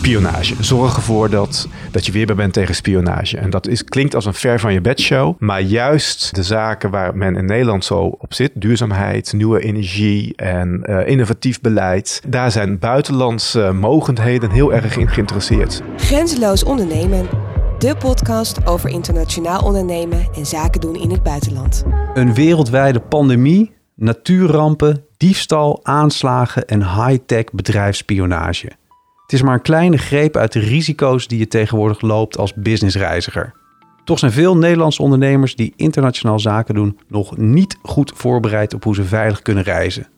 spionage. Zorg ervoor dat, dat je weerbaar bent tegen spionage. En dat is, klinkt als een ver van je bedshow. Maar juist de zaken waar men in Nederland zo op zit, duurzaamheid, nieuwe energie en uh, innovatief beleid, daar zijn buitenlandse mogendheden heel erg in geïnteresseerd. Grenzeloos ondernemen. De podcast over internationaal ondernemen en zaken doen in het buitenland. Een wereldwijde pandemie, natuurrampen, diefstal, aanslagen en high-tech bedrijfsspionage. Het is maar een kleine greep uit de risico's die je tegenwoordig loopt als businessreiziger. Toch zijn veel Nederlandse ondernemers die internationaal zaken doen nog niet goed voorbereid op hoe ze veilig kunnen reizen.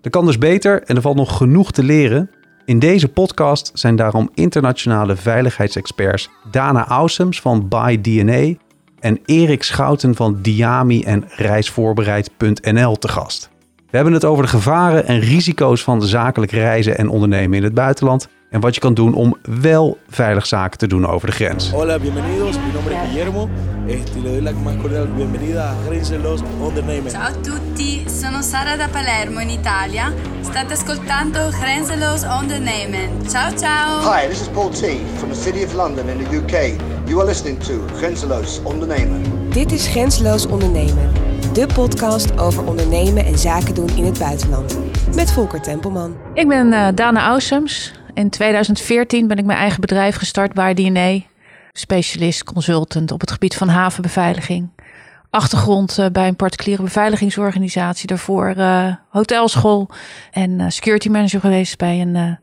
Dat kan dus beter en er valt nog genoeg te leren. In deze podcast zijn daarom internationale veiligheidsexperts Dana Ausems van ByDNA en Erik Schouten van Diami en reisvoorbereid.nl te gast. We hebben het over de gevaren en risico's van zakelijk reizen en ondernemen in het buitenland en wat je kan doen om wel veilig zaken te doen over de grens. Hola, bienvenidos. Mi nombre es Guillermo. Este, le doy la más cordial bienvenida a Grenzeloos Ondernemen. Ciao a tutti, sono Sara da Palermo in Italia. State ascoltando Grenzeloos Ondernemen. Ciao ciao. Hi, this is Paul T from the City of London in the UK. You are listening to Grenzeloos Ondernemen. Dit is Grenzeloos Ondernemen, de podcast over ondernemen en zaken doen in het buitenland. Met Volker Tempelman. Ik ben uh, Dana Ausems. In 2014 ben ik mijn eigen bedrijf gestart bij DNA. Specialist, consultant op het gebied van havenbeveiliging. Achtergrond uh, bij een particuliere beveiligingsorganisatie. Daarvoor uh, hotelschool en uh, security manager geweest bij een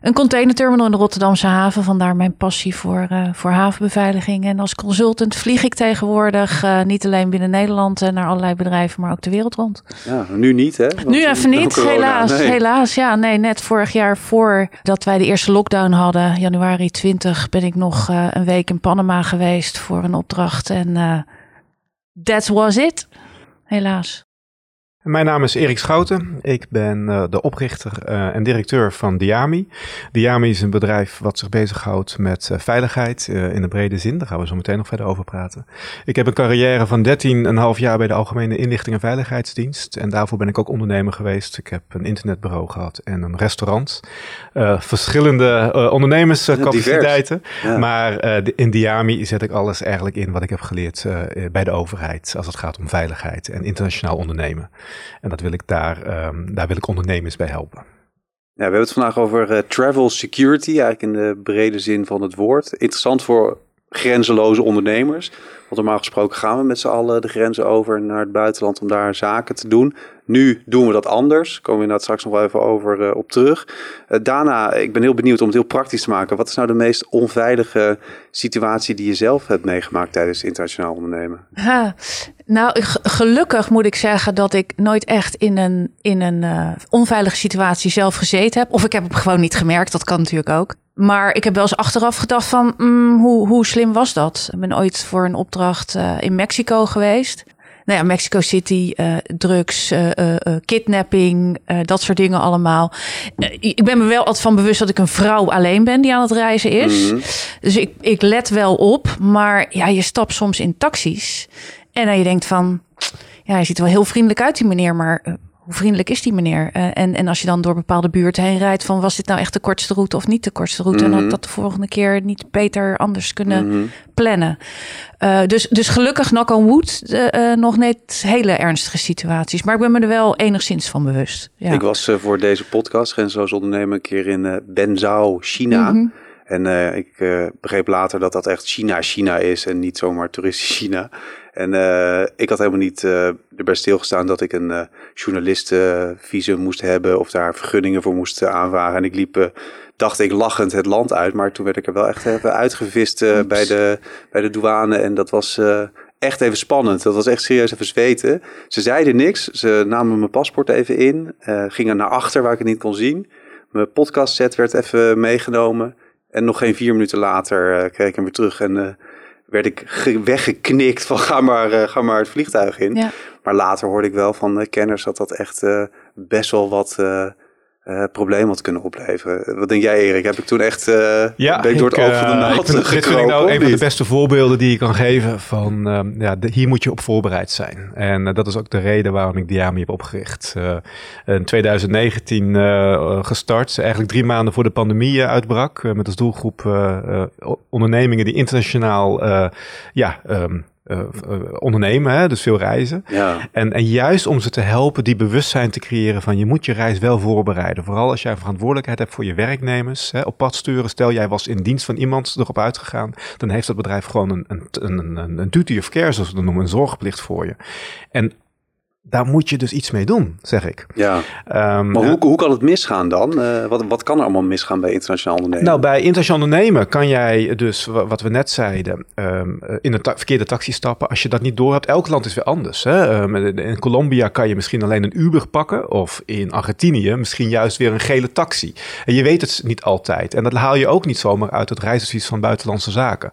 een containerterminal in de Rotterdamse haven. Vandaar mijn passie voor, uh, voor havenbeveiliging. En als consultant vlieg ik tegenwoordig uh, niet alleen binnen Nederland en naar allerlei bedrijven, maar ook de wereld rond. Ja, nu niet hè? Want nu even niet, helaas. Nee. Helaas, ja. Nee, net vorig jaar voordat wij de eerste lockdown hadden, januari 20, ben ik nog uh, een week in Panama geweest voor een opdracht. En that was it. Helaas. Mijn naam is Erik Schouten. Ik ben uh, de oprichter uh, en directeur van Diami. Diami is een bedrijf wat zich bezighoudt met uh, veiligheid in de brede zin. Daar gaan we zo meteen nog verder over praten. Ik heb een carrière van 13,5 jaar bij de Algemene Inlichting en Veiligheidsdienst. En daarvoor ben ik ook ondernemer geweest. Ik heb een internetbureau gehad en een restaurant. verschillende ondernemerscapaciteiten. Ja. Maar in Diami zet ik alles eigenlijk in wat ik heb geleerd bij de overheid. Als het gaat om veiligheid en internationaal ondernemen. En dat wil ik daar, um, daar wil ik ondernemers bij helpen. We hebben het vandaag over uh, travel security, eigenlijk in de brede zin van het woord. Interessant voor grenzeloze ondernemers. Want normaal gesproken gaan we met z'n allen de grenzen over naar het buitenland om daar zaken te doen. Nu doen we dat anders. Daar komen we inderdaad straks nog wel even over uh, op terug. Uh, Dana, ik ben heel benieuwd om het heel praktisch te maken. Wat is nou de meest onveilige situatie die je zelf hebt meegemaakt tijdens internationaal ondernemen? Nou, gelukkig moet ik zeggen dat ik nooit echt in een, in een uh, onveilige situatie zelf gezeten heb. Of ik heb het gewoon niet gemerkt, dat kan natuurlijk ook. Maar ik heb wel eens achteraf gedacht van, mm, hoe, hoe slim was dat? Ik ben ooit voor een opdracht uh, in Mexico geweest. Nou ja, Mexico City, uh, drugs, uh, kidnapping, dat soort dingen allemaal. ik ben me wel altijd van bewust dat ik een vrouw alleen ben die aan het reizen is. Mm -hmm. Dus ik, ik let wel op. Maar ja, je stapt soms in taxis. En dan je denkt van, ja, hij ziet er wel heel vriendelijk uit die meneer, maar hoe vriendelijk is die meneer? Uh, en, en als je dan door bepaalde buurten heen rijdt, van was dit nou echt de kortste route of niet de kortste route? Mm -hmm. En had dat de volgende keer niet beter anders kunnen mm -hmm. plannen. Uh, dus, dus gelukkig, knock on wood, uh, nog net hele ernstige situaties. Maar ik ben me er wel enigszins van bewust. Ja. Ik was voor deze podcast, Grenzeloos Ondernemen, een keer in Benzhou, China. Mm -hmm. En uh, ik uh, begreep later dat dat echt China-China is en niet zomaar toeristisch China. En uh, ik had helemaal niet erbij stilgestaan dat ik een journalistenvisum moest hebben of daar vergunningen voor moest aanvragen. En ik liep, dacht ik, lachend het land uit. Maar toen werd ik er wel echt even uitgevist bij, de, bij de douane. En dat was echt even spannend. Dat was echt serieus even zweten. Ze zeiden niks. Ze namen mijn paspoort even in. gingen naar achter waar ik het niet kon zien. Mijn podcastset werd even meegenomen. En nog geen vier minuten later uh, kreeg ik hem weer terug en uh, werd ik weggeknikt van ga maar, uh, ga maar het vliegtuig in. Ja. Maar later hoorde ik wel van kenners dat dat echt best wel wat uh, probleem had kunnen opleveren. Wat denk jij, Erik? Heb ik toen echt uh, ja, ben ik door het oog van de naald Dit vind ik nou een van de beste voorbeelden die je kan geven van uh, ja, de, hier moet je op voorbereid zijn. En dat is ook de reden waarom ik Diami heb opgericht. in 2019 gestart, eigenlijk drie maanden voor de pandemie uitbrak, met als doelgroep ondernemingen die internationaal ja, um, uh, ondernemen, hè? dus veel reizen. Ja. En, en juist om ze te helpen die bewustzijn te creëren van je moet je reis wel voorbereiden. Vooral als jij verantwoordelijkheid hebt voor je werknemers. Hè? Op pad sturen, stel jij was in dienst van iemand erop uitgegaan, dan heeft dat bedrijf gewoon een, een, een, een duty of care, zoals we dat noemen, een zorgplicht voor je. En daar moet je dus iets mee doen, zeg ik. Ja. Um, maar hoe, hoe kan het misgaan dan? Uh, wat, wat kan er allemaal misgaan bij internationaal ondernemen? Nou, bij internationaal ondernemen kan jij dus, wat we net zeiden, um, in een verkeerde taxi stappen. Als je dat niet door hebt, elk land is weer anders. Hè? Um, in Colombia kan je misschien alleen een Uber pakken. Of in Argentinië misschien juist weer een gele taxi. En je weet het niet altijd. En dat haal je ook niet zomaar uit het reisadvies van buitenlandse zaken.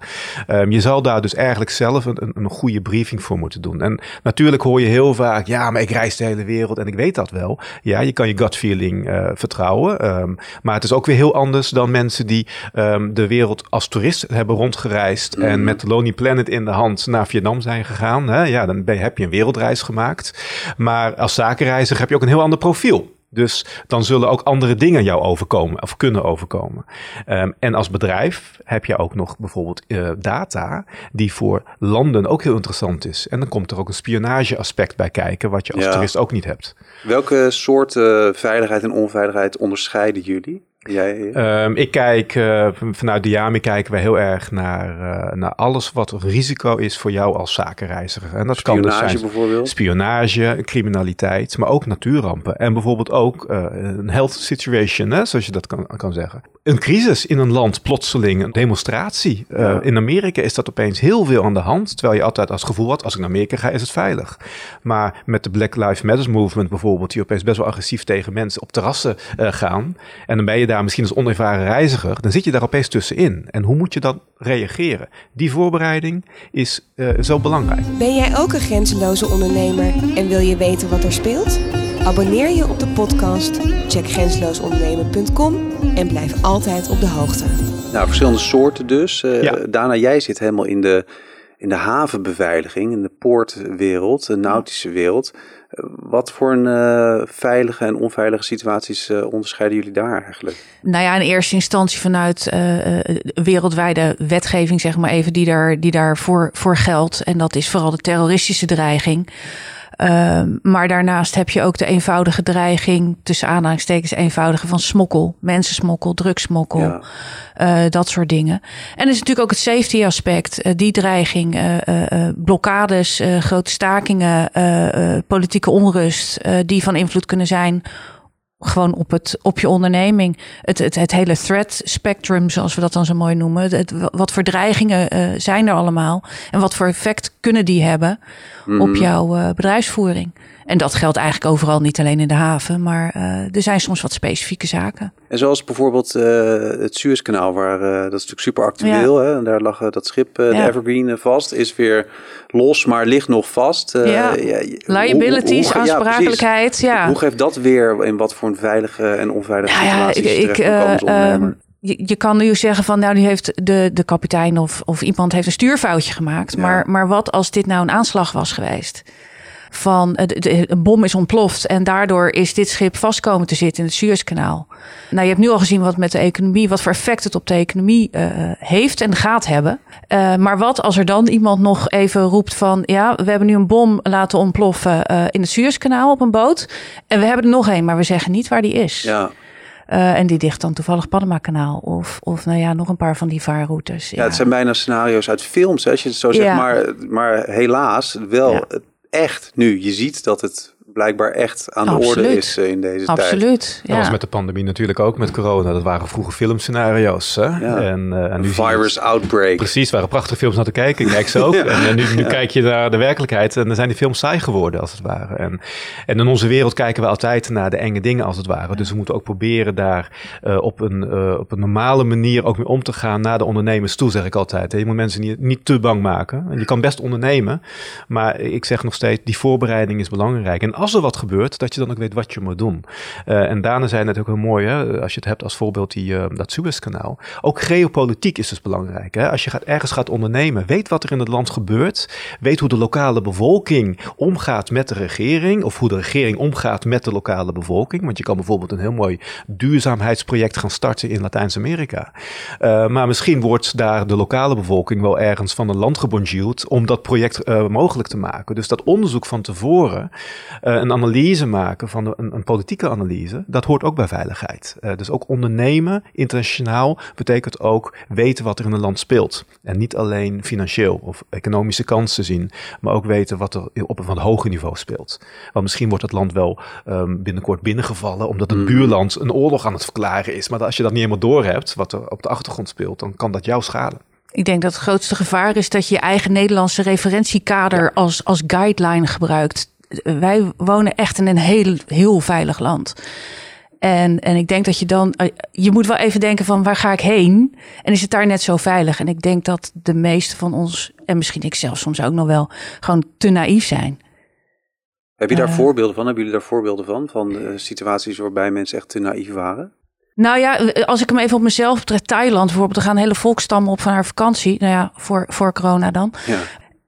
je zal daar dus eigenlijk zelf een, een, een goede briefing voor moeten doen. En natuurlijk hoor je heel vaak, ja, maar ik reis de hele wereld en ik weet dat wel. Ja, je kan je gut feeling uh, vertrouwen. Um, maar het is ook weer heel anders dan mensen die um, de wereld als toerist hebben rondgereisd en mhm. met de Lonely Planet in de hand naar Vietnam zijn gegaan. Hè? Ja, dan ben, heb je een wereldreis gemaakt. Maar als zakenreiziger heb je ook een heel ander profiel. Dus dan zullen ook andere dingen jou overkomen of kunnen overkomen. Um, en als bedrijf heb je ook nog bijvoorbeeld uh, data die voor landen ook heel interessant is. En dan komt er ook een spionageaspect bij kijken, wat je als toerist ook niet hebt. Welke soorten veiligheid en onveiligheid onderscheiden jullie? Jij? Um, ik kijk uh, vanuit Diami kijken we heel erg naar, uh, naar alles wat risico is voor jou als zakenreiziger. En dat spionage kan dus zijn bijvoorbeeld? Spionage, criminaliteit, maar ook natuurrampen. En bijvoorbeeld ook uh, een health situation, hè, zoals je dat kan, kan zeggen. Een crisis in een land, plotseling, een demonstratie. Ja. In Amerika is dat opeens heel veel aan de hand. Terwijl je altijd als gevoel had, als ik naar Amerika ga, is het veilig. Maar met de Black Lives Matter movement bijvoorbeeld, die opeens best wel agressief tegen mensen op terrassen gaan. En dan ben je daar misschien als onervaren reiziger, dan zit je daar opeens tussenin. En hoe moet je dan reageren? Die voorbereiding is uh, zo belangrijk. Ben jij ook een grenzeloze ondernemer en wil je weten wat er speelt? Abonneer je op de podcast, check grenzeloosondernemen.com en blijf altijd op de hoogte. Nou, verschillende soorten dus. Uh, ja. Daarna, jij zit helemaal in de, in de havenbeveiliging, in de poortwereld, de nautische wereld. Wat voor een uh, veilige en onveilige situaties uh, onderscheiden jullie daar eigenlijk? Nou ja, in eerste instantie vanuit uh, wereldwijde wetgeving, zeg maar even, die daar, die daar voor, voor geldt. En dat is vooral de terroristische dreiging. Um, maar daarnaast heb je ook de eenvoudige dreiging, tussen aanhalingstekens eenvoudige van smokkel, mensensmokkel, drugsmokkel, ja. uh, dat soort dingen. En er is natuurlijk ook het safety aspect, uh, die dreiging, uh, blokkades, grote stakingen, politieke onrust, die van invloed kunnen zijn gewoon op, het, op je onderneming. Het, het, het hele threat spectrum, zoals we dat dan zo mooi noemen. Het, wat voor dreigingen uh, zijn er allemaal? En wat voor effect kunnen die hebben op mhm. jouw uh, bedrijfsvoering? En dat geldt eigenlijk overal, niet alleen in de haven, maar uh, er zijn soms wat specifieke zaken. En zoals bijvoorbeeld uh, het Suezkanaal, waar uh, dat is natuurlijk super actueel. Ja. Hè? En daar lag dat schip, de Evergreen, vast, is weer los, maar ligt nog vast. ja. Liabilities, hoe, hoe, aansprakelijkheid. Ja, Hoe geeft dat weer in wat voor een veilige en onveilige situatie ik, ik, um, je, kan nu zeggen van nou, die heeft de, de kapitein of, of iemand heeft een stuurfoutje gemaakt. Maar, maar wat als dit nou een aanslag was geweest? Van een bom is ontploft en daardoor is dit schip vastkomen te zitten in het Suezkanaal. Nou, je hebt nu al gezien wat met de economie, wat voor effect het op de economie uh, heeft en gaat hebben. Uh, maar wat als er dan iemand nog even roept van, ja, we hebben nu een bom laten ontploffen uh, in het Suezkanaal op een boot en we hebben er nog een, maar we zeggen niet waar die is. Ja. Uh, en die dicht dan toevallig Panama-kanaal. Of, of nou ja, nog een paar van die vaarroutes. Ja, ja het zijn bijna scenario's uit films, hè, als je het zo zegt. Ja. Maar, maar helaas wel ja echt nu. Je ziet dat het blijkbaar echt aan de orde is eh, in deze tijd. Absoluut. Ja. Dat was met de pandemie natuurlijk ook met corona. Dat waren vroeger filmscenario's. Hè? Ja. En, uh, en nu Virus outbreak. Precies, waren prachtige films naar te kijken. Ik kijk ze ook. En, en, nu, nu kijk je naar de werkelijkheid en dan zijn die films saai geworden als het ware. En, en in onze wereld kijken we altijd naar de enge dingen als het ware. Dus we moeten ook proberen daar uh, op, een, uh, op een normale manier ook mee om te gaan naar de ondernemers toe, zeg ik altijd. Je moet mensen niet, niet te bang maken. En je kan best ondernemen, maar ik zeg nog steeds, die voorbereiding is belangrijk. En als er wat gebeurt, dat je dan ook weet wat je moet doen. Uh, en daarna zijn het ook heel mooi, hè, als je het hebt als voorbeeld die, uh, dat Suezkanaal. Ook geopolitiek is dus belangrijk. Hè? Als je gaat, ergens gaat ondernemen, weet wat er in het land gebeurt. Weet hoe de lokale bevolking omgaat met de regering. Of hoe de regering omgaat met de lokale bevolking. Want je kan bijvoorbeeld een heel mooi duurzaamheidsproject gaan starten in Latijns-Amerika. Uh, maar misschien wordt daar de lokale bevolking wel ergens van een land gebonjourd om dat project mogelijk te maken. Dus dat onderzoek van tevoren, een analyse maken van een, een, politieke analyse, dat hoort ook bij veiligheid. dus ook ondernemen internationaal betekent ook weten wat er in een land speelt. En niet alleen financieel of economische kansen zien, maar ook weten wat er op een van hoger niveau speelt. Want misschien wordt het land wel um, binnenkort binnengevallen omdat een mm. buurland een oorlog aan het verklaren is. Maar als je dat niet helemaal doorhebt, wat er op de achtergrond speelt, dan kan dat jou schaden. Ik denk dat het grootste gevaar is dat je je eigen Nederlandse referentiekader als, als guideline gebruikt. Wij wonen echt in een heel, heel veilig land. En, en ik denk dat je dan, eh, je moet wel even denken van waar ga ik heen? En is het daar net zo veilig? En ik denk dat de meeste van ons, en misschien ik zelf soms ook nog wel, gewoon te naïef zijn. Heb je daar uh, voorbeelden van? Hebben jullie daar voorbeelden van? Van uh, situaties waarbij mensen echt te naïef waren? Nou ja, als ik hem even op mezelf betrek, Thailand bijvoorbeeld, er gaan hele volkstammen op van haar vakantie. Nou ja, voor, voor corona dan. Ja.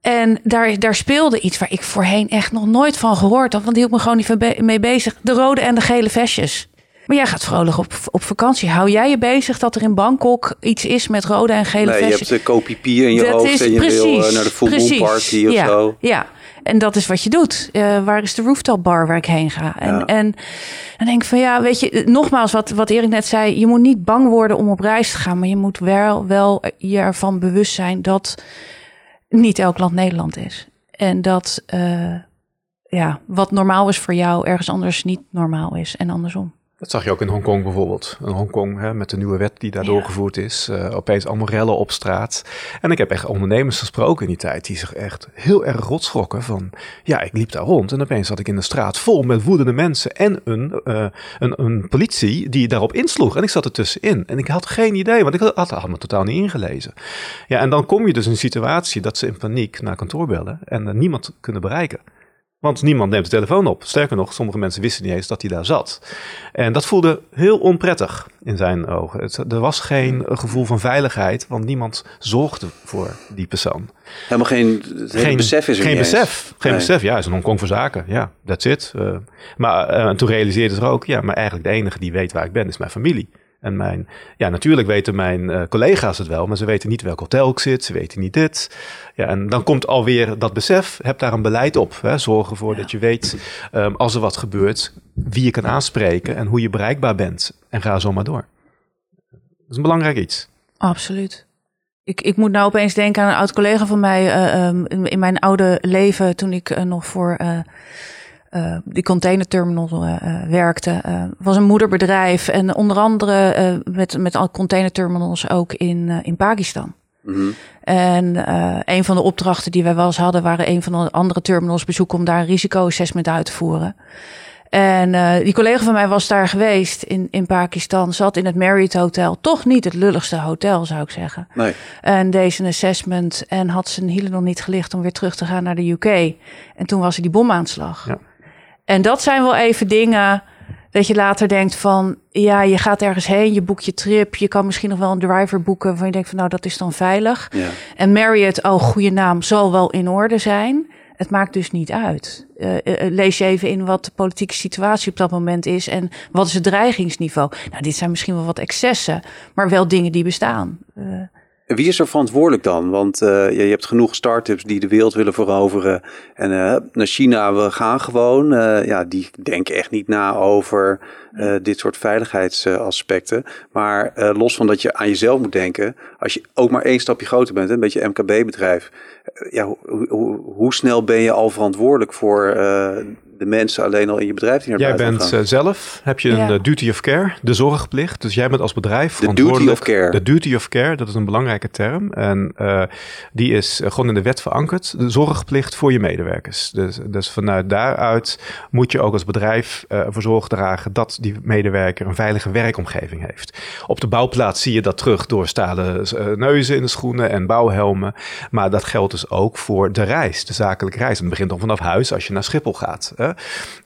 En daar, daar speelde iets waar ik voorheen echt nog nooit van gehoord had. Want die hield me gewoon niet mee bezig. De rode en de gele vestjes. Maar jij gaat vrolijk op, op vakantie. Hou jij je bezig dat er in Bangkok iets is met rode en gele nee, vestjes? Je hebt de kopipier in je dat hoofd is, en je precies, wil naar de voetbalparty of ja, zo. Ja, en dat is wat je doet. Uh, waar is de rooftop bar waar ik heen ga? En, ja. en dan denk ik van ja, weet je, nogmaals wat, wat Erik net zei. Je moet niet bang worden om op reis te gaan. Maar je moet wel, wel je ervan bewust zijn dat niet elk land Nederland is. En dat uh, ja, wat normaal is voor jou ergens anders niet normaal is. En andersom. Dat zag je ook in Hongkong bijvoorbeeld. In Hongkong, hè, met de nieuwe wet die daar ja. doorgevoerd is, uh, opeens allemaal rellen op straat. En ik heb echt ondernemers gesproken in die tijd die zich echt heel erg rotschrokken van, ja, ik liep daar rond en opeens zat ik in de straat vol met woedende mensen en een, uh, een, een politie die daarop insloeg. En ik zat er tussenin en ik had geen idee, want ik had, had me totaal niet ingelezen. Ja, en dan kom je dus in een situatie dat ze in paniek naar kantoor bellen en uh, niemand kunnen bereiken. Want niemand neemt de telefoon op. Sterker nog, sommige mensen wisten niet eens dat hij daar zat. En dat voelde heel onprettig in zijn ogen. Het, er was geen gevoel van veiligheid, want niemand zorgde voor die persoon. Helemaal geen, geen besef is er Geen besef. Geen nee. besef. Ja, is een Hongkong voor zaken. Ja, that's it. Uh, maar uh, toen realiseerde ze ook, ja, maar eigenlijk de enige die weet waar ik ben is mijn familie. En mijn, ja, natuurlijk weten mijn uh, collega's het wel, maar ze weten niet welk hotel ik zit, ze weten niet dit. Ja, en dan komt alweer dat besef, heb daar een beleid op. Hè? Zorg ervoor ja. dat je weet, um, als er wat gebeurt, wie je kan aanspreken en hoe je bereikbaar bent. En ga zo maar door. Dat is een belangrijk iets. Absoluut. Ik, ik moet nou opeens denken aan een oud collega van mij uh, um, in, in, mijn oude leven, toen ik uh, nog voor uh, die containerterminal uh, werkte. Uh, was een moederbedrijf en onder andere met, met containerterminals ook in, in Pakistan. Mm -hmm. En een van de opdrachten die wij wel eens hadden, waren een van de andere terminals bezoeken om daar een risicoassessment uit te voeren. En die collega van mij was daar geweest in, in Pakistan, zat in het Marriott Hotel. Toch niet het lulligste hotel, zou ik zeggen. Nee. En deze assessment en had zijn hielen nog niet gelicht om weer terug te gaan naar de UK. En toen was er die bomaanslag. Ja. En dat zijn wel even dingen dat je later denkt van, ja, je gaat ergens heen, je boekt je trip, je kan misschien nog wel een driver boeken waarvan je denkt van, nou, dat is dan veilig. Ja. En Marriott, oh, goede naam, zal wel in orde zijn. Het maakt dus niet uit. Uh, uh, lees je even in wat de politieke situatie op dat moment is en wat is het dreigingsniveau. Nou, dit zijn misschien wel wat excessen, maar wel dingen die bestaan. Uh, wie is er verantwoordelijk dan? Want uh, je hebt genoeg start-ups die de wereld willen veroveren. En uh, naar China, we gaan gewoon. Uh, ja, die denken echt niet na over dit soort veiligheidsaspecten. Maar los van dat je aan jezelf moet denken. Als je ook maar één stapje groter bent, een beetje MKB-bedrijf. ja, hoe, snel ben je al verantwoordelijk voor de mensen alleen al in je bedrijf die naar Jij bent uh, zelf, heb je ja. een uh, duty of care, de zorgplicht. Dus jij bent als bedrijf de duty of care. De duty of care, dat is een belangrijke term. En uh, die is gewoon in de wet verankerd. De zorgplicht voor je medewerkers. Dus, dus vanuit daaruit moet je ook als bedrijf ervoor zorg dragen dat die medewerker een veilige werkomgeving heeft. Op de bouwplaats zie je dat terug door stalen neuzen in de schoenen en bouwhelmen. Maar dat geldt dus ook voor de reis, de zakelijke reis. Het begint dan vanaf huis als je naar Schiphol gaat.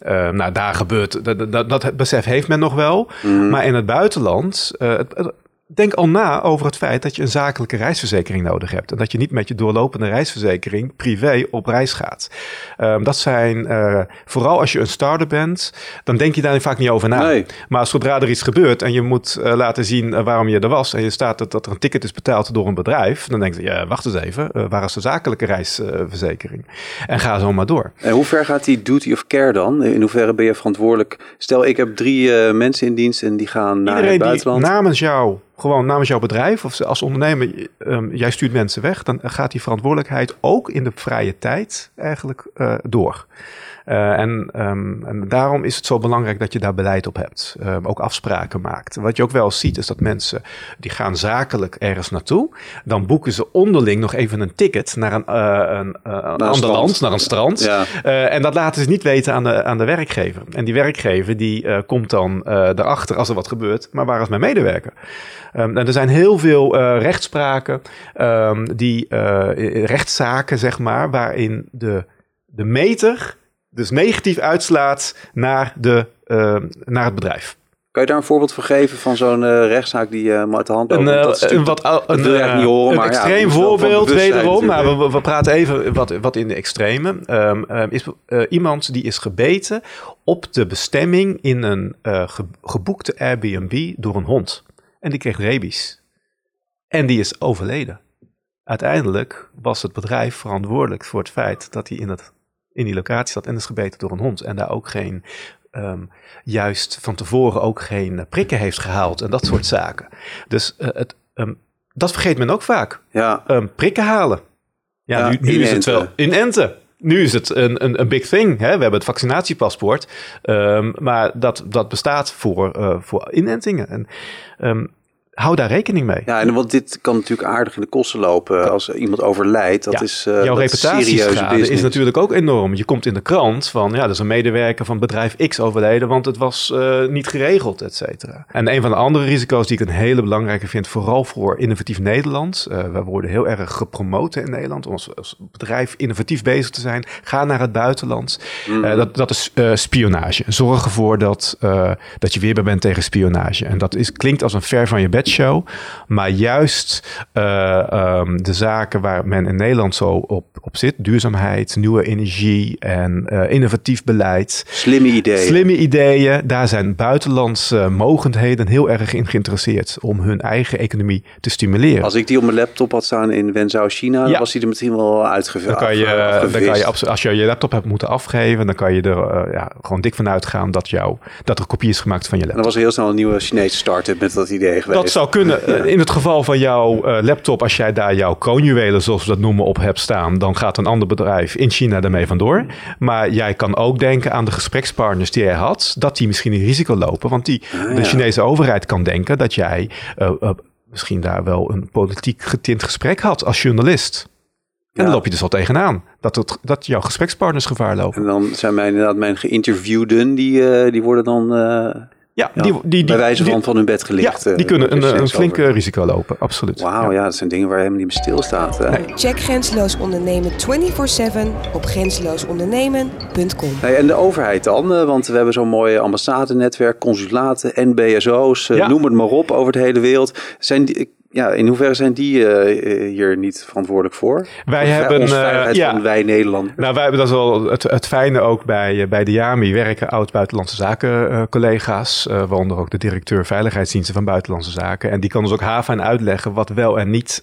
Uh, nou, daar gebeurt, dat, dat, dat besef heeft men nog wel. Mhm. Maar in het buitenland, uh, het, denk al na over het feit dat je een zakelijke reisverzekering nodig hebt. En dat je niet met je doorlopende reisverzekering privé op reis gaat. Um, dat zijn, uh, vooral als je een starter bent, dan denk je daar vaak niet over na. Nee. Maar zodra er iets gebeurt en je moet uh, laten zien uh, waarom je er was. En je staat dat, dat er een ticket is betaald door een bedrijf. Dan denk je, ja, wacht eens even, waar is de zakelijke reisverzekering? en ga zo maar door. En hoe ver gaat die duty of care dan? In hoeverre ben je verantwoordelijk? Stel, ik heb drie mensen in dienst en die gaan naar Iedereen het buitenland. Die namens jou gewoon namens jouw bedrijf of als ondernemer, um, jij stuurt mensen weg, dan gaat die verantwoordelijkheid ook in de vrije tijd eigenlijk uh, door. Uh, en, um, en, daarom is het zo belangrijk dat je daar beleid op hebt. Um, ook afspraken maakt. Wat je ook wel ziet is dat mensen die gaan zakelijk ergens naartoe. Dan boeken ze onderling nog even een ticket naar een, uh, een, een ander land, naar een strand. Ja. En dat laten ze niet weten aan de, aan de werkgever. En die werkgever die komt dan erachter als er wat gebeurt. Maar waar is mijn medewerker? Um, en er zijn heel veel rechtspraken, um, die rechtszaken, zeg maar, waarin de, de meter dus negatief uitslaat naar, de, uh, naar het bedrijf. Kan je daar een voorbeeld van geven van zo'n uh, rechtszaak die uh, uit de hand loopt? Een, dat is een, wat, dat een, wil je eigenlijk niet horen, een maar extreem ja, voorbeeld wederom. Maar we, we, praten even wat, wat in de extreme. Um, um, is uh, iemand die is gebeten op de bestemming in een ge, geboekte Airbnb door een hond. En die kreeg rabies. En die is overleden. Uiteindelijk was het bedrijf verantwoordelijk voor het feit dat hij in, het, in die locatie zat en is gebeten door een hond. En daar ook geen, um, juist van tevoren ook geen prikken heeft gehaald en dat soort zaken. Dus uh, het, um, dat vergeet men ook vaak. Ja. Um, prikken halen. Ja, Ja, nu, nu is het wel inenten. Nu is het een, een, een big thing. Hè? We hebben het vaccinatiepaspoort. Maar dat, dat bestaat voor, uh, voor inentingen. En, hou daar rekening mee. Ja, en want dit kan natuurlijk aardig in de kosten lopen als iemand overlijdt. Dat Ja, is uh, Jouw dat is natuurlijk ook enorm. Je komt in de krant van, ja, er is een medewerker van bedrijf X overleden, want het was uh, niet geregeld, et cetera. En een van de andere risico's die ik een hele belangrijke vind, vooral voor innovatief Nederland. Uh, we worden heel erg gepromoot in Nederland om als, als, bedrijf innovatief bezig te zijn. Ga naar het buitenland. Uh, dat, dat is spionage. Zorg ervoor dat, dat je weerbaar bent tegen spionage. En dat is, klinkt als een ver van je bedshow. Maar juist uh, um, de zaken waar men in Nederland zo op, op zit, duurzaamheid, nieuwe energie en uh, innovatief beleid. Slimme ideeën. Slimme ideeën. Daar zijn buitenlandse mogendheden heel erg in geïnteresseerd om hun eigen economie te stimuleren. Als ik die op mijn laptop had staan in Wenzhou, China, dan was die er misschien wel uitgevist. Dan kan je, dan kan je als je je laptop hebt moeten afgeven, dan kan je er uh, ja, gewoon dik van uitgaan dat, jou, dat er kopie is gemaakt van je laptop. En dan was er heel snel een nieuwe Chinese start-up met dat idee geweest. Dat zou kunnen. In het geval van jouw uh, laptop, als jij daar jouw kroonjuwelen, zoals we dat noemen, op hebt staan, dan gaat een ander bedrijf in China daarmee vandoor. Maar jij kan ook denken aan de gesprekspartners die jij had, dat die misschien een risico lopen. Want die, Ah, de ja. Chinese overheid kan denken dat jij uh, uh, misschien daar wel een politiek getint gesprek had als journalist. En dan loop je dus al tegenaan. Dat, het, dat jouw gesprekspartners gevaar lopen. En dan zijn mijn, inderdaad mijn geïnterviewden, die, uh, die worden dan... Ja, die, die, die, bij wijze van die, van hun bed gelicht. Ja, die kunnen een, een flink risico lopen, absoluut. Wauw, ja. ja. dat zijn dingen waar je helemaal niet bij stilstaat. Nee. Check Grenzeloos Ondernemen 24-7 op grenzeloosondernemen.com. Hey, en de overheid dan? Want we hebben zo'n mooi ambassadenetwerk, consulaten, NBSO's, ja. noem het maar op, over de hele wereld. Zijn die, ja, in hoeverre zijn die uh, hier niet verantwoordelijk voor? Wij of hebben uh, ja, wij Nederland. Nou, wij hebben dat wel het, het fijne ook bij, bij de JAMI werken oud buitenlandse zaken uh, collega's, waaronder ook de directeur veiligheidsdiensten van buitenlandse zaken. En die kan dus ook haven en uitleggen wat wel en niet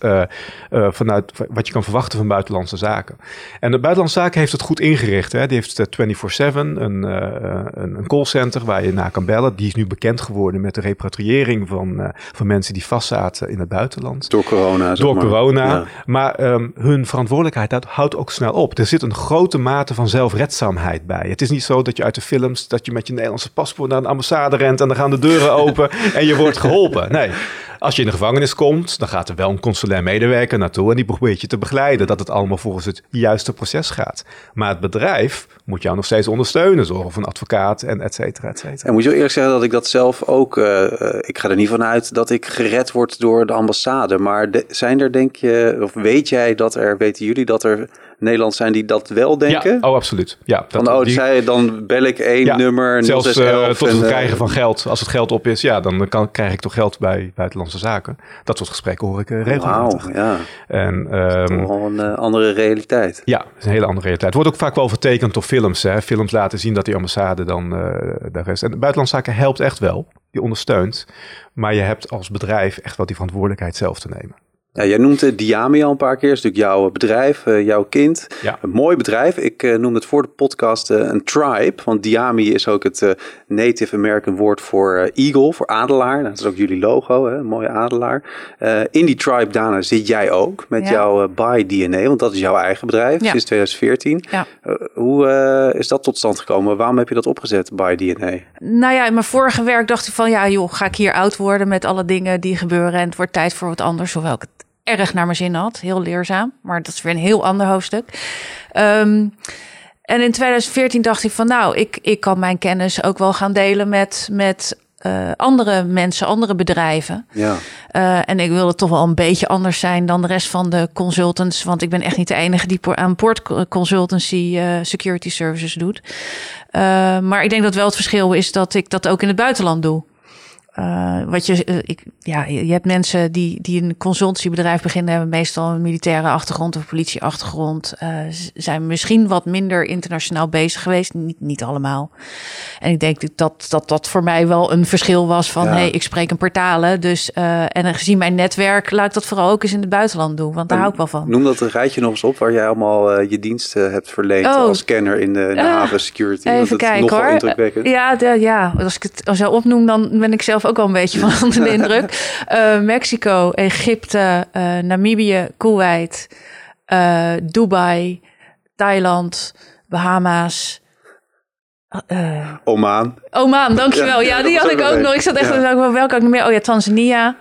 vanuit wat je kan verwachten van buitenlandse zaken. En de buitenlandse zaken heeft het goed ingericht. Hè? Die heeft 24/7 een, een, een callcenter waar je naar kan bellen. Die is nu bekend geworden met de repatriëring van, van mensen die vastzaten in het buitenland. Door corona. Door maar. corona. Ja. Maar um, hun verantwoordelijkheid dat houdt ook snel op. Er zit een grote mate van zelfredzaamheid bij. Het is niet zo dat je uit de films, dat je met je Nederlandse paspoort naar een ambassade rent en dan gaan de deuren open en je wordt geholpen. Nee. Als je in de gevangenis komt, dan gaat er wel een consulair medewerker naartoe en die probeert je te begeleiden dat het allemaal volgens het juiste proces gaat. Maar het bedrijf moet jou nog steeds ondersteunen, zorgen voor een advocaat en et cetera, et cetera. En moet je eerlijk zeggen dat ik dat zelf ook, uh, ik ga er niet van uit dat ik gered word door de ambassade. Maar zijn er, denk je, of weet jij dat er, weten jullie dat er Nederland zijn die dat wel denken? Ja, oh, absoluut. Ja, dat, Van, oh, die- zij, dan bel ik één Ja, nummer, Zelfs eh, 0611. tot het en, eh, krijgen van geld. Als het geld op is, ja, dan kan, krijg ik toch geld bij buitenlandse zaken. Dat soort gesprekken hoor ik eh, regelmatig. Wauw, ja. En, ehm, Toch wel een andere realiteit. ja, is een hele andere realiteit. Wordt ook vaak wel vertekend door films. Hè. Films laten zien dat die ambassade dan daar is. En buitenlandse zaken helpt echt wel. Die ondersteunt. Maar je hebt als bedrijf echt wel die verantwoordelijkheid zelf te nemen. Ja, jij noemt uh, Diami al een paar keer. Dat is natuurlijk jouw bedrijf, eh, jouw kind. Ja. Een mooi bedrijf. Ik eh, noemde het voor de podcast eh, een tribe. Want Diami is ook het Native American woord voor eagle, voor adelaar. Nou, dat is ook jullie logo, hè? een mooie adelaar. Eh, in die tribe, Dana, zit jij ook met Ja. jouw By DNA. Want dat is jouw eigen bedrijf Ja. sinds 2014. Ja. Eh, hoe eh, is dat tot stand gekomen? Waarom heb je dat opgezet, By DNA? Nou ja, in mijn vorige werk dacht ik van ja, joh, ga ik hier oud worden met alle dingen die gebeuren en het wordt tijd voor wat anders, hoewel ik het erg naar mijn zin had, heel leerzaam, maar dat is weer een heel ander hoofdstuk. Ehm, en in 2014 dacht ik van nou, ik, ik kan mijn kennis ook wel gaan delen met, met eh, andere mensen, andere bedrijven. Ja. Uh, en ik wilde toch wel een beetje anders zijn dan de rest van de consultants. Want ik ben echt niet de enige die aan port consultancy uh, security services doet. Maar ik denk dat wel het verschil is dat ik dat ook in het buitenland doe. Uh, wat je, uh, ik, ja, je hebt mensen die, die een consultancybedrijf beginnen, hebben meestal een militaire achtergrond of politieachtergrond. Uh, zijn misschien wat minder internationaal bezig geweest, niet, niet allemaal. En ik denk dat dat, dat voor mij wel een verschil was van, ja. hey, ik spreek een paar talen. Dus, en gezien mijn netwerk, laat ik dat vooral ook eens in het buitenland doen, want daar en hou ik wel van. Noem dat een rijtje nog eens op waar jij allemaal je diensten hebt verleend oh. als kenner in de, in de haven security. Even kijken hoor. Ja, de, ja, als ik het zo opnoem, dan ben ik zelf ook wel een beetje van onder de indruk. Uh, Mexico, Egypte, uh, Namibië, Kuwait, uh, Dubai, Thailand, Bahama's. Oman. Oman, dankjewel. Ja, ja die had ik ook nog. Ik zat echt, ja. welke had ik nog meer? Oh ja, Tanzania.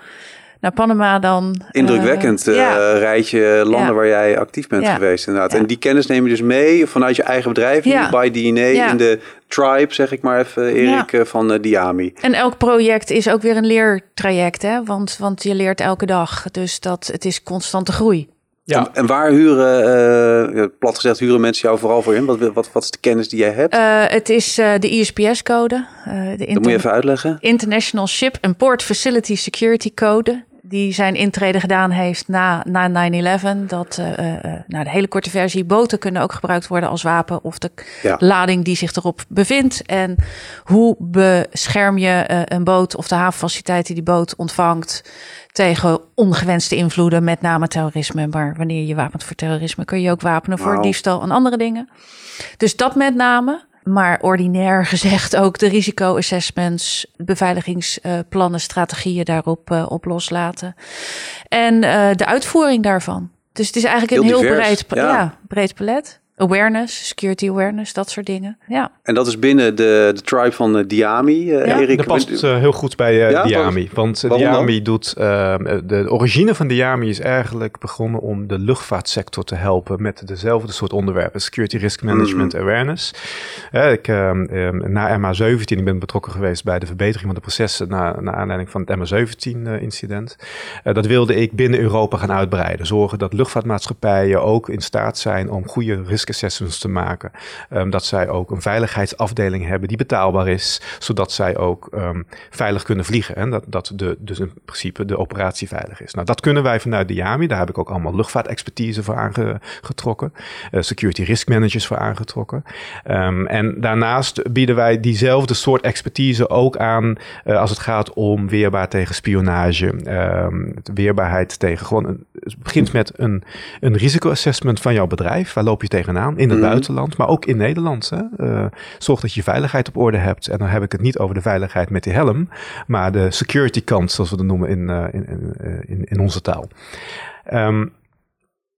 Naar Panama dan. Indrukwekkend uh, ja. rijtje landen ja. waar jij actief bent ja. geweest inderdaad. En die kennis neem je dus mee vanuit je eigen bedrijf, by DNA, in de tribe, zeg ik maar even, Erik, uh, van uh, Diami. En elk project is ook weer een leertraject, hè? Want, want je leert elke dag. Dus dat, het is constante groei. Ja. En, en waar huren, uh, plat gezegd, huren mensen jou vooral voor in? Wat, wat, wat is de kennis die jij hebt? Uh, het is uh, de ISPS-code. dat moet je even uitleggen. International Ship and Port Facility Security Code. Die zijn intrede gedaan heeft na, na 9-11. Dat, nou, de hele korte versie, boten kunnen ook gebruikt worden als wapen. Of de ja. lading die zich erop bevindt. En hoe bescherm je een boot of de havenfaciliteit die die boot ontvangt tegen ongewenste invloeden, met name terrorisme. Maar wanneer je wapent voor terrorisme, kun je ook wapenen voor wow. diefstal en andere dingen. Dus dat met name. Maar ordinair gezegd ook de risico-assessments, beveiligingsplannen, strategieën daarop uh, op loslaten. En uh, de uitvoering daarvan. Dus het is eigenlijk een heel breed, ja. ja, breed palet. Awareness, security awareness, dat soort dingen. Ja. En dat is binnen de, de tribe van uh, Diami, uh, ja, Erik. Dat past uh, heel goed bij ja, Diami. Want Diami dan? doet... ehm, de origine van Diami is eigenlijk begonnen om de luchtvaartsector te helpen met dezelfde soort onderwerpen. Security Risk Management mm. Awareness. ik, ehm, na MH17, ik ben betrokken geweest bij de verbetering van de processen naar, naar aanleiding van het MH17-incident. dat wilde ik binnen Europa gaan uitbreiden. Zorgen dat luchtvaartmaatschappijen ook in staat zijn om goede risk assessments te maken. Um, dat zij ook een veiligheidsafdeling hebben die betaalbaar is, zodat zij ook um, veilig kunnen vliegen. En dat, dat de, dus in principe de operatie veilig is. Nou, dat kunnen wij vanuit Diami. Daar heb ik ook allemaal luchtvaartexpertise voor aangetrokken. Uh, security risk managers voor aangetrokken. Um, en daarnaast bieden wij diezelfde soort expertise ook aan uh, als het gaat om weerbaar tegen spionage. weerbaarheid tegen gewoon. Een, het begint met een, een risicoassessment van jouw bedrijf. Waar loop je tegenaan in het mm. buitenland, maar ook in Nederland. Hè? Uh, zorg dat je veiligheid op orde hebt. En dan heb ik het niet over de veiligheid met die helm, maar de security kant, zoals we dat noemen in, uh, in, in, in, onze taal. Um,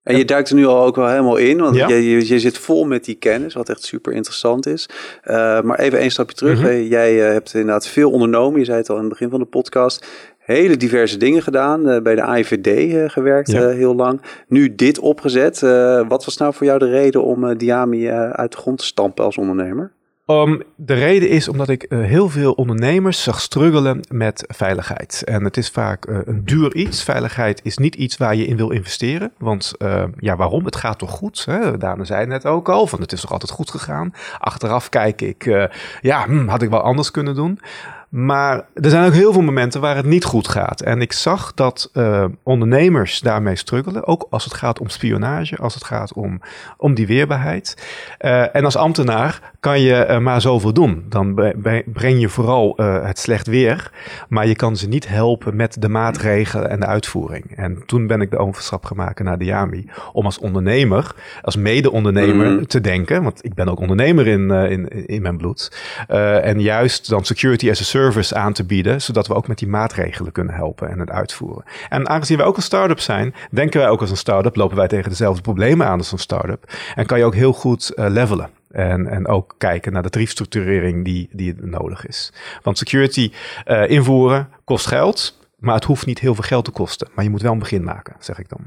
en je duikt er nu al ook wel helemaal in, want ja? je, je, je, zit vol met die kennis, wat echt super interessant is. Uh, maar even een stapje terug. Mm -hmm. Jij hebt inderdaad veel ondernomen. Je zei het al in het begin van de podcast hele diverse dingen gedaan. Uh, bij de AIVD uh, gewerkt ja. uh, heel lang. Nu dit opgezet. wat was nou voor jou de reden om Diami uit de grond te stampen als ondernemer? Um, de reden is omdat ik uh, heel veel ondernemers zag struggelen met veiligheid. En het is vaak uh, een duur iets. Veiligheid is niet iets waar je in wil investeren. Want uh, ja, waarom? Het gaat toch goed? Hè? Daan zei net ook al, van het is toch altijd goed gegaan. Achteraf kijk ik, ja, hm, had ik wel anders kunnen doen. Maar er zijn ook heel veel momenten waar het niet goed gaat. En ik zag dat uh, ondernemers daarmee struggelen. Ook als het gaat om spionage, als het gaat om, om die weerbaarheid. Uh, en als ambtenaar kan je uh, maar zoveel doen. Dan breng je vooral het slecht weer. Maar je kan ze niet helpen met de maatregelen en de uitvoering. En toen ben ik de overstap gemaakt naar Diami. Om als ondernemer, als mede-ondernemer mm. te denken. Want ik ben ook ondernemer in, in, in mijn bloed. en juist dan security as a service service aan te bieden, zodat we ook met die maatregelen kunnen helpen en het uitvoeren. En aangezien wij ook een start-up zijn, denken wij ook als een start-up, lopen wij tegen dezelfde problemen aan als een start-up. En kan je ook heel goed uh, levelen. En, en ook kijken naar de tariefstructurering die, die nodig is. Want security uh, invoeren kost geld, maar het hoeft niet heel veel geld te kosten. Maar je moet wel een begin maken, zeg ik dan.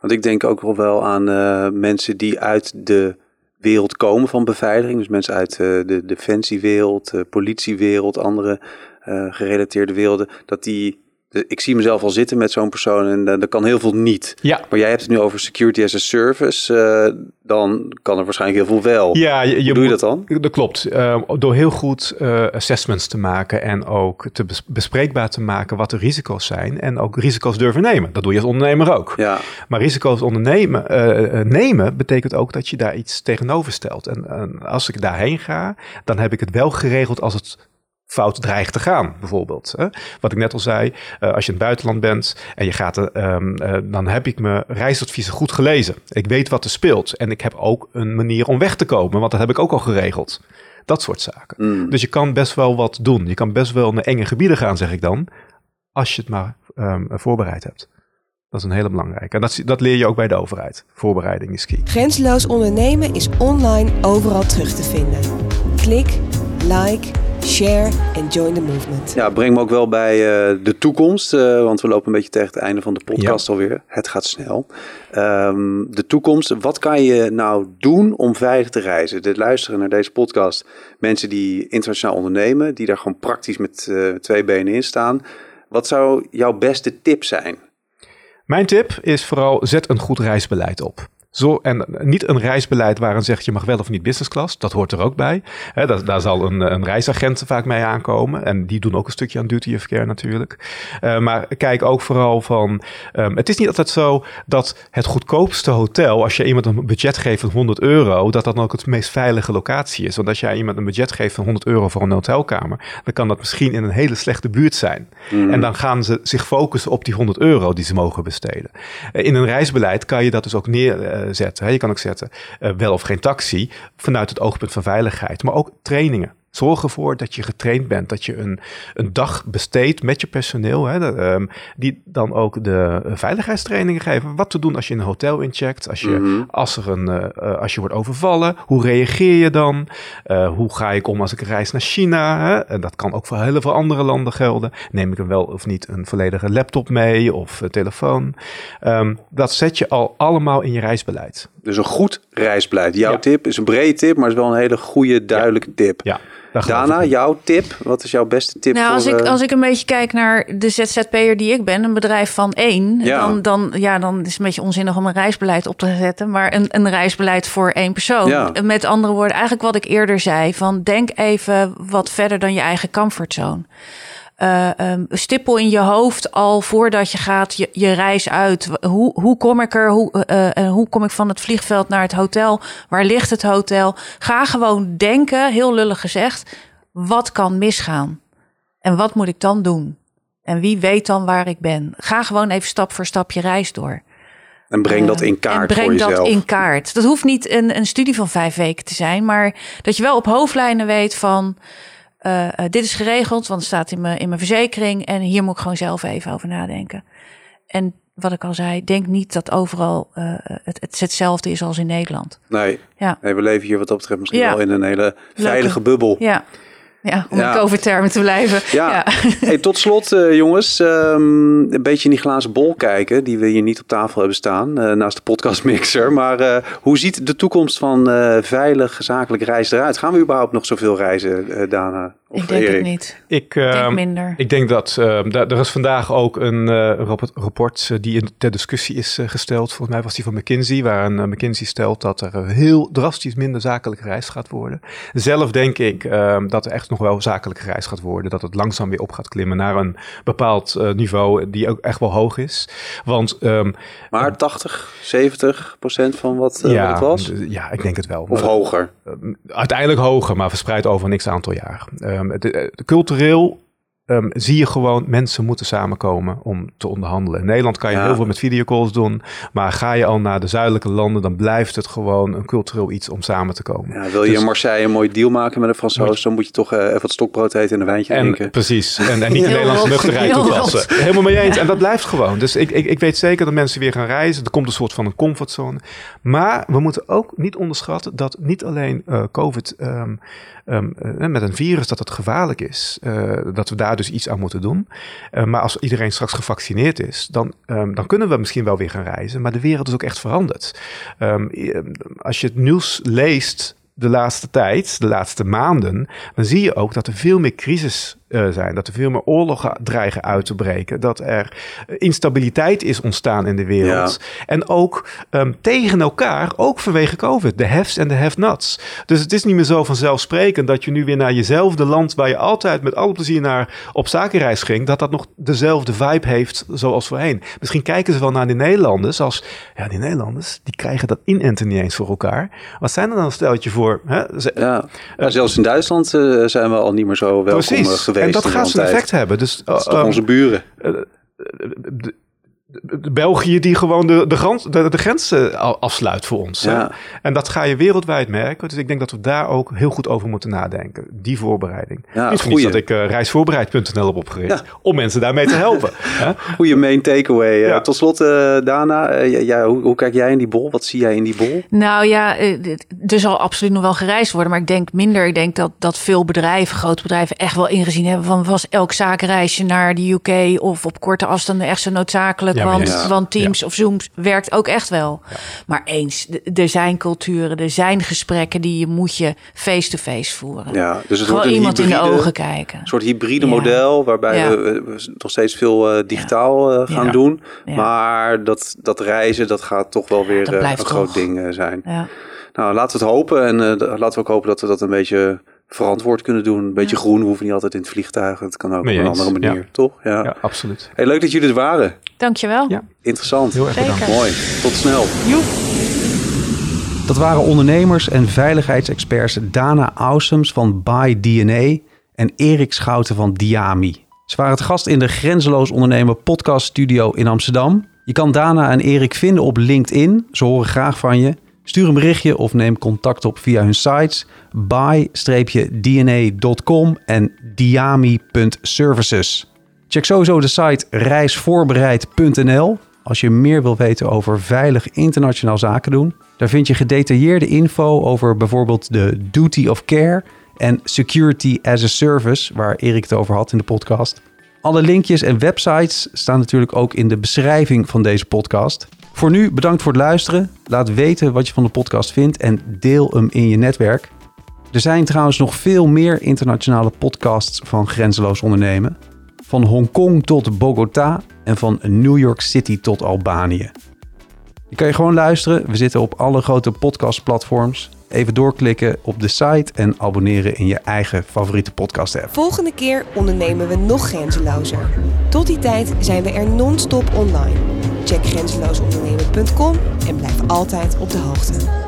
Want ik denk ook wel aan uh, mensen die uit de wereld komen van beveiliging. Dus mensen uit uh, de defensiewereld, uh, politiewereld, andere uh, gerelateerde werelden. Dat die ik zie mezelf al zitten met zo'n persoon en uh, er kan heel veel niet. Ja. Maar jij hebt het nu over security as a service. Uh, dan kan er waarschijnlijk heel veel wel. Ja, je, Hoe doe je dat dan? Dat klopt. Uh, door heel goed assessments te maken en ook te bespreekbaar te maken wat de risico's zijn. En ook risico's durven nemen. Dat doe je als ondernemer ook. Ja. Maar risico's ondernemen nemen betekent ook dat je daar iets tegenover stelt. En, en als ik daarheen ga, dan heb ik het wel geregeld als het fout dreigt te gaan, bijvoorbeeld. Hè? Wat ik net al zei, uh, als je in het buitenland bent en je gaat, uh, uh, dan heb ik mijn reisadviezen goed gelezen. Ik weet wat er speelt en ik heb ook een manier om weg te komen, want dat heb ik ook al geregeld. Dat soort zaken. Mm. Dus je kan best wel wat doen. Je kan best wel naar enge gebieden gaan, zeg ik dan, als je het maar um, voorbereid hebt. Dat is een hele belangrijke. En dat, dat leer je ook bij de overheid. Voorbereiding is key. Grenzeloos ondernemen is online overal terug te vinden. Klik, like share en join the movement. Ja, breng me ook wel bij uh, de toekomst, uh, want we lopen een beetje tegen het einde van de podcast ja. alweer. Het gaat snel. Um, de toekomst, wat kan je nou doen om veilig te reizen? Dit luisteren naar deze podcast, mensen die internationaal ondernemen, die daar gewoon praktisch met uh, twee benen in staan. Wat zou jouw beste tip zijn? Mijn tip is vooral zet een goed reisbeleid op. Zo, en niet een reisbeleid waarin zegt je mag wel of niet business class. Dat hoort er ook bij. He, daar, daar, zal een, een, reisagent vaak mee aankomen. En die doen ook een stukje aan duty of care natuurlijk. Uh, maar kijk ook vooral van... Um, het is niet altijd zo dat het goedkoopste hotel... als je iemand een budget geeft van 100 euro... dat dat dan ook het meest veilige locatie is. Want als jij iemand een budget geeft van 100 euro voor een hotelkamer... dan kan dat misschien in een hele slechte buurt zijn. Mm. En dan gaan ze zich focussen op die 100 euro die ze mogen besteden. Uh, in een reisbeleid kan je dat dus ook neer uh, zetten. Je kan ook zetten uh, wel of geen taxi vanuit het oogpunt van veiligheid, maar ook trainingen. Zorg ervoor dat je getraind bent, dat je een, een dag besteedt met je personeel, hè, dat, um, die dan ook de uh, veiligheidstrainingen geven. Wat te doen als je in een hotel incheckt, als je, Mhm. als er een, uh, als je wordt overvallen, hoe reageer je dan? Uh, hoe ga ik om als ik reis naar China? Hè? En dat kan ook voor heel veel andere landen gelden. Neem ik er wel of niet een volledige laptop mee of telefoon? Um, dat zet je al allemaal in je reisbeleid. Dus een goed reisbeleid. Jouw Ja. tip is een brede tip, maar is wel een hele goede, duidelijke tip. Ja, daar geloof Dana, ik in. jouw tip? Wat is jouw beste tip? Nou, voor, als ik, eh, als ik een beetje kijk naar de ZZP'er die ik ben, een bedrijf van één, Ja. dan, dan, ja, dan is het een beetje onzinnig om een reisbeleid op te zetten, maar een, een reisbeleid voor één persoon. Ja. Met andere woorden, eigenlijk wat ik eerder zei, van denk even wat verder dan je eigen comfortzone. Eh, um, stippel in je hoofd al voordat je gaat je, je reis uit. Hoe, hoe kom ik er? Hoe, uh, uh, hoe kom ik van het vliegveld naar het hotel? Waar ligt het hotel? Ga gewoon denken, heel lullig gezegd, wat kan misgaan? En wat moet ik dan doen? En wie weet dan waar ik ben? Ga gewoon even stap voor stap je reis door. en breng dat in En kaart breng voor jezelf. dat in kaart. Dat hoeft niet een, een studie van vijf weken te zijn, maar dat je wel op hoofdlijnen weet van. Uh, uh, dit is geregeld, want het staat in mijn, in mijn verzekering. En hier moet ik gewoon zelf even over nadenken. En wat ik al zei, denk niet dat overal uh, het, het hetzelfde is als in Nederland. Nee. Ja. nee, we leven hier wat dat betreft misschien Ja. wel in een hele veilige bubbel. Ja, Ja, om Ja. in COVID-termen te blijven. Ja. Hey, tot slot, eh, jongens, ehm, een beetje in die glazen bol kijken, die we hier niet op tafel hebben staan, eh, naast de podcastmixer. Maar eh, hoe ziet de toekomst van eh, veilig zakelijk reizen eruit? Gaan we überhaupt nog zoveel reizen, eh, Dana? Of Ik denk Erik? het niet. Ik, Ik denk ehm, minder. Ik denk dat ehm, er is vandaag ook een eh, rapport, die in ter discussie is gesteld. Volgens mij was die van McKinsey, waarin McKinsey stelt dat er heel drastisch minder zakelijke reis gaat worden. Zelf denk ik ehm, dat er echt nog wel zakelijke reis gaat worden. Dat het langzaam weer op gaat klimmen naar een bepaald eh, niveau die ook echt wel hoog is. Want ehm, Maar 80, 70 procent van wat, eh, ja, wat het was? d- ja, ik denk het wel. Of hoger? Uiteindelijk hoger, maar verspreid over een x aantal jaar. Ehm, het- cultureel ehm, zie je gewoon, mensen moeten samenkomen om te onderhandelen. In Nederland kan je Ja. heel veel met videocalls doen, maar ga je al naar de zuidelijke landen, dan blijft het gewoon een cultureel iets om samen te komen. Ja, wil je Dus- in Marseille een mooi deal maken met een Fransoos, dan moet je toch eh, even wat stokbrood eten en een wijntje En drinken. precies, en, en niet de Nederlandse nuchterheid toepassen. Helemaal mee eens. En dat blijft gewoon. Dus ik, ik, ik weet zeker dat mensen weer gaan reizen. Er komt een soort van een comfortzone. Maar we moeten ook niet onderschatten dat niet alleen eh, COVID ehm, ehm, eh, met een virus dat het gevaarlijk is. eh, dat we daar dus iets aan moeten doen. Eh, maar als iedereen straks gevaccineerd is, dan, ehm, dan kunnen we misschien wel weer gaan reizen. Maar de wereld is ook echt veranderd. Ehm, eh, als je het nieuws leest de laatste tijd, de laatste maanden, dan zie je ook dat er veel meer crisis eh, zijn. Dat er veel meer oorlogen dreigen uit te breken. Dat er eh, instabiliteit is ontstaan in de wereld. En ook ehm, tegen elkaar, ook vanwege COVID. De haves en de have-nots. Dus het is niet meer zo vanzelfsprekend dat je nu weer naar jezelfde land... waar je altijd met alle plezier naar op zakenreis ging... dat dat nog dezelfde vibe heeft zoals voorheen. Misschien kijken ze wel naar de Nederlanders als... ja, die Nederlanders, die krijgen dat inenten niet eens voor elkaar. Wat zijn er dan een steltje voor... Hè? Ze- Ja, ja, zelfs in Duitsland eh, zijn we al niet meer zo welkom eh, Precies, geweest. En dat gaat zijn effect hebben. Dus, Dat is uh, toch um, onze buren. De, België die gewoon de, de, grens, de, al- afsluit voor ons. Ja. En dat ga je wereldwijd merken. Dus ik denk dat we daar ook heel goed over moeten nadenken. Die voorbereiding. Ja, Niet voor dat ik eh, reisvoorbereid.nl heb opgericht. Ja. Om mensen daarmee te helpen. hè. Goeie main takeaway. Eh. Tot slot, eh, Dana, ja, ja, hoe, hoe kijk jij in die bol? Wat zie jij in die bol? Nou ja, er zal absoluut nog wel gereisd worden. Maar ik denk minder. Ik denk dat, dat veel bedrijven, grote bedrijven, echt wel ingezien hebben van was elk zakenreisje naar de UK of op korte afstanden echt zo noodzakelijk. Ja, want, ja. want Teams of Zooms werkt ook echt wel. Maar eens, er zijn culturen, er zijn gesprekken die je moet je face-to-face voeren. Ja, dus het Gewoon wordt een iemand in de hybride- ogen kijken. Een soort hybride Ja. model waarbij Ja. we, we nog steeds veel eh, digitaal eh, gaan Ja. doen. Ja. Maar dat, dat reizen, dat gaat toch wel weer eh, een groot toch. ding zijn. Ja. Nou, laten we het hopen. En eh, laten we ook hopen dat we dat een beetje verantwoord kunnen doen. Een beetje groen. We hoeven niet altijd in het vliegtuig. Het kan ook op een andere manier, ja. toch? Ja. Ja, absoluut. Hey, leuk dat jullie er waren. Dankjewel. Ja. Interessant. Heel erg Zeker. bedankt. Mooi. Tot snel. Dat waren ondernemers en veiligheidsexperts Dana Ausems van By DNA en Erik Schouten van Diami. Ze waren te gast in de Grenzeloos Ondernemen podcast studio in Amsterdam. Je kan Dana en Erik vinden op LinkedIn. Ze horen graag van je. Stuur een berichtje of neem contact op via hun sites by-dna.com en diami.services. Check sowieso de site reisvoorbereid.nl als je meer wil weten over veilig internationaal zaken doen. Daar vind je gedetailleerde info over bijvoorbeeld de duty of care en security as a service, waar Erik het over had in de podcast. Alle linkjes en websites staan natuurlijk ook in de beschrijving van deze podcast. Voor nu bedankt voor het luisteren. Laat weten wat je van de podcast vindt en deel hem in je netwerk. Er zijn trouwens nog veel meer internationale podcasts van Grenzeloos Ondernemen. Van Hongkong tot Bogota en van New York City tot Albanië. Die kan je gewoon luisteren. We zitten op alle grote podcastplatforms. Even doorklikken op de site en abonneren in je eigen favoriete podcast app. Volgende keer ondernemen we nog grenzelozer. Tot die tijd zijn we er non-stop online. Check grenzeloosondernemen.com en blijf altijd op de hoogte.